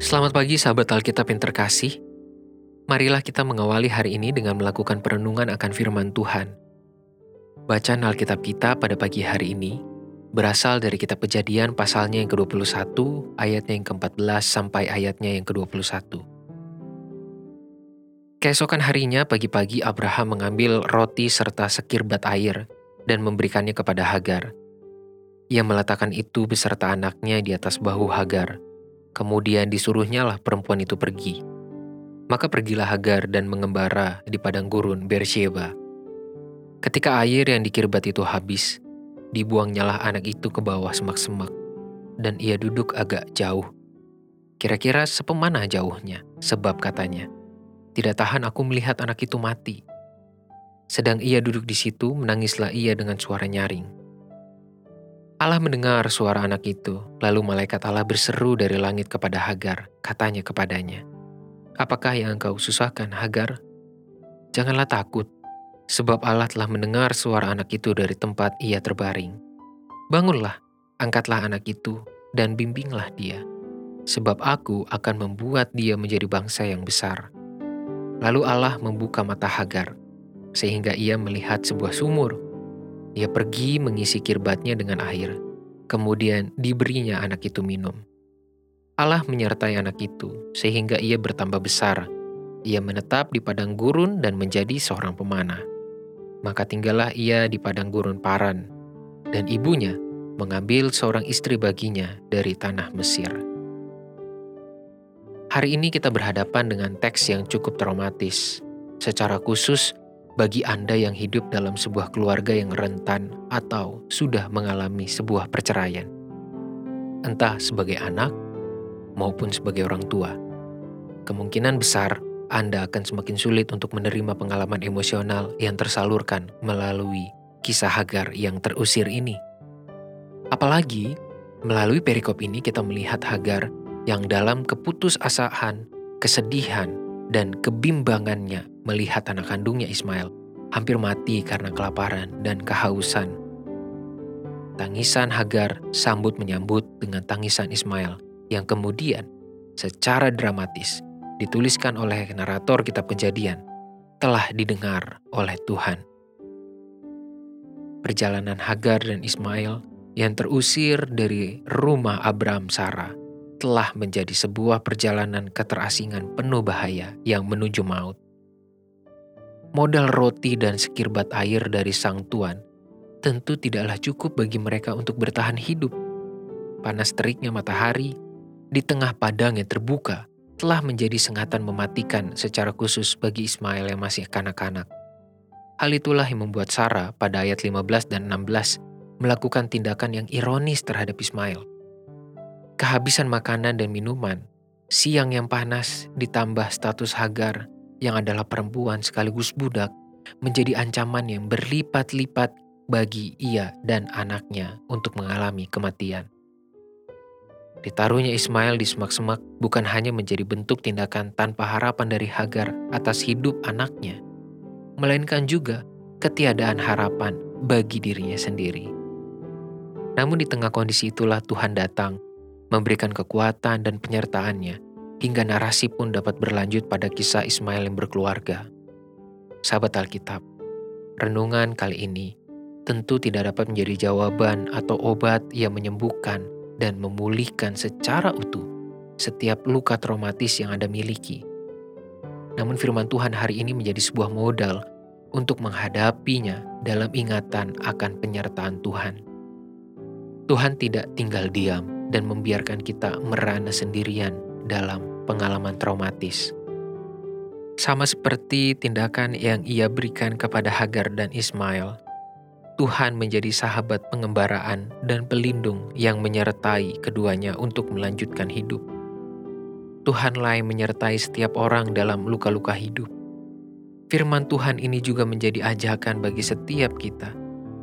Selamat pagi sahabat Alkitab yang terkasih. Marilah kita mengawali hari ini dengan melakukan perenungan akan firman Tuhan. Bacaan Alkitab kita pada pagi hari ini berasal dari kitab Kejadian pasalnya yang ke-21, ayatnya yang ke-14 sampai ayatnya yang ke-21. Keesokan harinya pagi-pagi Abraham mengambil roti serta sekirbat air dan memberikannya kepada Hagar. Ia meletakkan itu beserta anaknya di atas bahu Hagar Kemudian disuruhnya lah perempuan itu pergi. Maka pergilah Hagar dan mengembara di padang gurun Beersheba. Ketika air yang dikirbat itu habis, dibuangnyalah anak itu ke bawah semak-semak, dan ia duduk agak jauh. Kira-kira sepemana jauhnya, sebab katanya, tidak tahan aku melihat anak itu mati. Sedang ia duduk di situ, menangislah ia dengan suara nyaring. Allah mendengar suara anak itu, lalu malaikat Allah berseru dari langit kepada Hagar, katanya kepadanya, Apakah yang engkau susahkan, Hagar? Janganlah takut, sebab Allah telah mendengar suara anak itu dari tempat ia terbaring. Bangunlah, angkatlah anak itu, dan bimbinglah dia, sebab aku akan membuat dia menjadi bangsa yang besar. Lalu Allah membuka mata Hagar, sehingga ia melihat sebuah sumur ia pergi mengisi kirbatnya dengan air, kemudian diberinya anak itu minum. Allah menyertai anak itu sehingga ia bertambah besar. Ia menetap di padang gurun dan menjadi seorang pemanah. Maka tinggallah ia di padang gurun Paran, dan ibunya mengambil seorang istri baginya dari tanah Mesir. Hari ini kita berhadapan dengan teks yang cukup traumatis. Secara khusus, bagi Anda yang hidup dalam sebuah keluarga yang rentan atau sudah mengalami sebuah perceraian, entah sebagai anak maupun sebagai orang tua. Kemungkinan besar Anda akan semakin sulit untuk menerima pengalaman emosional yang tersalurkan melalui kisah Hagar yang terusir ini. Apalagi melalui perikop ini kita melihat Hagar yang dalam keputusasaan, kesedihan, dan kebimbangannya melihat anak kandungnya Ismail hampir mati karena kelaparan dan kehausan. Tangisan Hagar sambut menyambut dengan tangisan Ismail yang kemudian secara dramatis dituliskan oleh narator kitab kejadian telah didengar oleh Tuhan. Perjalanan Hagar dan Ismail yang terusir dari rumah Abram Sarah telah menjadi sebuah perjalanan keterasingan penuh bahaya yang menuju maut. Modal roti dan sekirbat air dari sang tuan tentu tidaklah cukup bagi mereka untuk bertahan hidup. Panas teriknya matahari di tengah padang yang terbuka telah menjadi sengatan mematikan secara khusus bagi Ismail yang masih kanak-kanak. Hal itulah yang membuat Sarah pada ayat 15 dan 16 melakukan tindakan yang ironis terhadap Ismail kehabisan makanan dan minuman, siang yang panas ditambah status Hagar yang adalah perempuan sekaligus budak menjadi ancaman yang berlipat-lipat bagi ia dan anaknya untuk mengalami kematian. Ditaruhnya Ismail di semak-semak bukan hanya menjadi bentuk tindakan tanpa harapan dari Hagar atas hidup anaknya, melainkan juga ketiadaan harapan bagi dirinya sendiri. Namun di tengah kondisi itulah Tuhan datang memberikan kekuatan dan penyertaannya, hingga narasi pun dapat berlanjut pada kisah Ismail yang berkeluarga. Sahabat Alkitab, renungan kali ini tentu tidak dapat menjadi jawaban atau obat yang menyembuhkan dan memulihkan secara utuh setiap luka traumatis yang Anda miliki. Namun firman Tuhan hari ini menjadi sebuah modal untuk menghadapinya dalam ingatan akan penyertaan Tuhan. Tuhan tidak tinggal diam dan membiarkan kita merana sendirian dalam pengalaman traumatis. Sama seperti tindakan yang ia berikan kepada Hagar dan Ismail, Tuhan menjadi sahabat pengembaraan dan pelindung yang menyertai keduanya untuk melanjutkan hidup. Tuhanlah yang menyertai setiap orang dalam luka-luka hidup. Firman Tuhan ini juga menjadi ajakan bagi setiap kita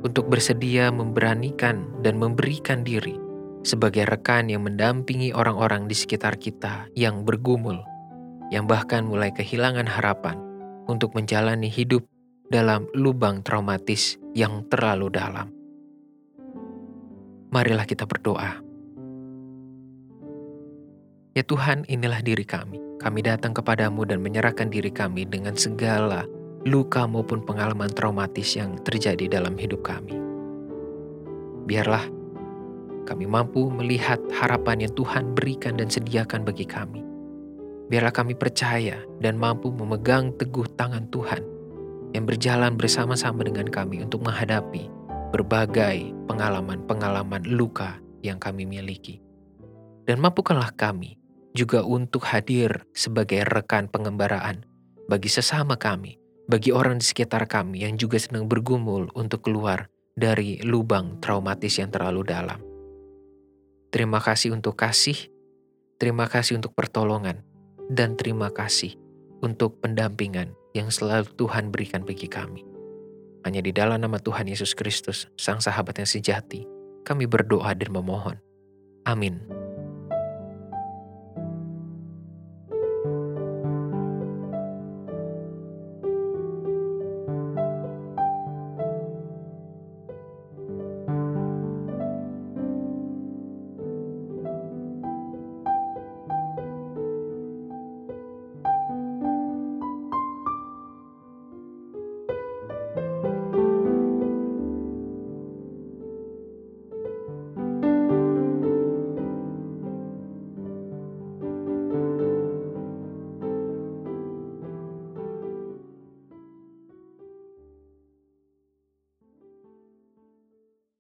untuk bersedia memberanikan dan memberikan diri sebagai rekan yang mendampingi orang-orang di sekitar kita yang bergumul, yang bahkan mulai kehilangan harapan untuk menjalani hidup dalam lubang traumatis yang terlalu dalam. Marilah kita berdoa. Ya Tuhan, inilah diri kami. Kami datang kepadamu dan menyerahkan diri kami dengan segala luka maupun pengalaman traumatis yang terjadi dalam hidup kami. Biarlah kami mampu melihat harapan yang Tuhan berikan dan sediakan bagi kami. Biarlah kami percaya dan mampu memegang teguh tangan Tuhan yang berjalan bersama-sama dengan kami untuk menghadapi berbagai pengalaman-pengalaman luka yang kami miliki. Dan mampukanlah kami juga untuk hadir sebagai rekan pengembaraan bagi sesama kami, bagi orang di sekitar kami yang juga sedang bergumul untuk keluar dari lubang traumatis yang terlalu dalam. Terima kasih untuk kasih, terima kasih untuk pertolongan, dan terima kasih untuk pendampingan yang selalu Tuhan berikan bagi kami. Hanya di dalam nama Tuhan Yesus Kristus, Sang Sahabat yang sejati, kami berdoa dan memohon. Amin.